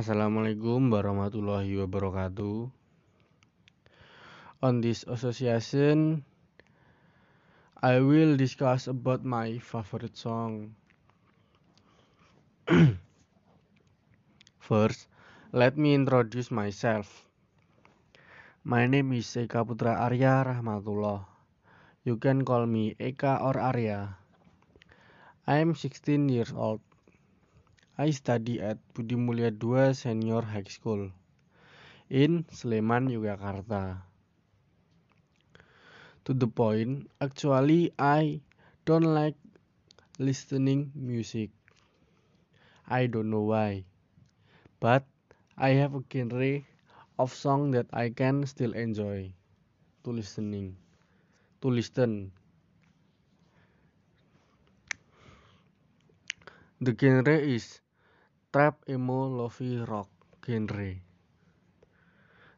Assalamualaikum warahmatullahi wabarakatuh. On this association, I will discuss about my favorite song. First, let me introduce myself. My name is Eka Putra Arya Rahmatullah. You can call me Eka or Arya. I am 16 years old. I study at Budi Mulia II Senior High School in Sleman, Yogyakarta. To the point, actually I don't like listening music. I don't know why. But I have a genre of song that I can still enjoy to listening to listen the genre is trap emo lofi rock genre.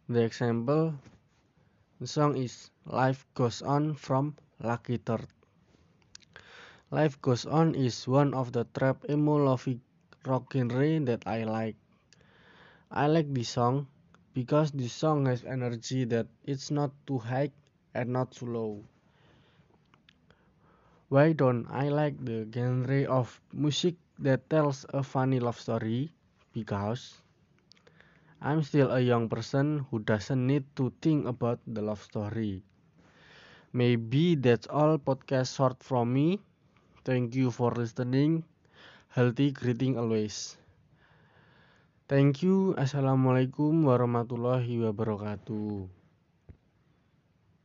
The example the song is Life Goes On from Lucky Third. Life Goes On is one of the trap emo lofi rock genre that I like. I like this song because this song has energy that it's not too high and not too low. Why don't I like the genre of music that tells a funny love story because I'm still a young person who doesn't need to think about the love story. Maybe that's all podcast short from me. Thank you for listening. Healthy greeting always. Thank you. Assalamualaikum warahmatullahi wabarakatuh.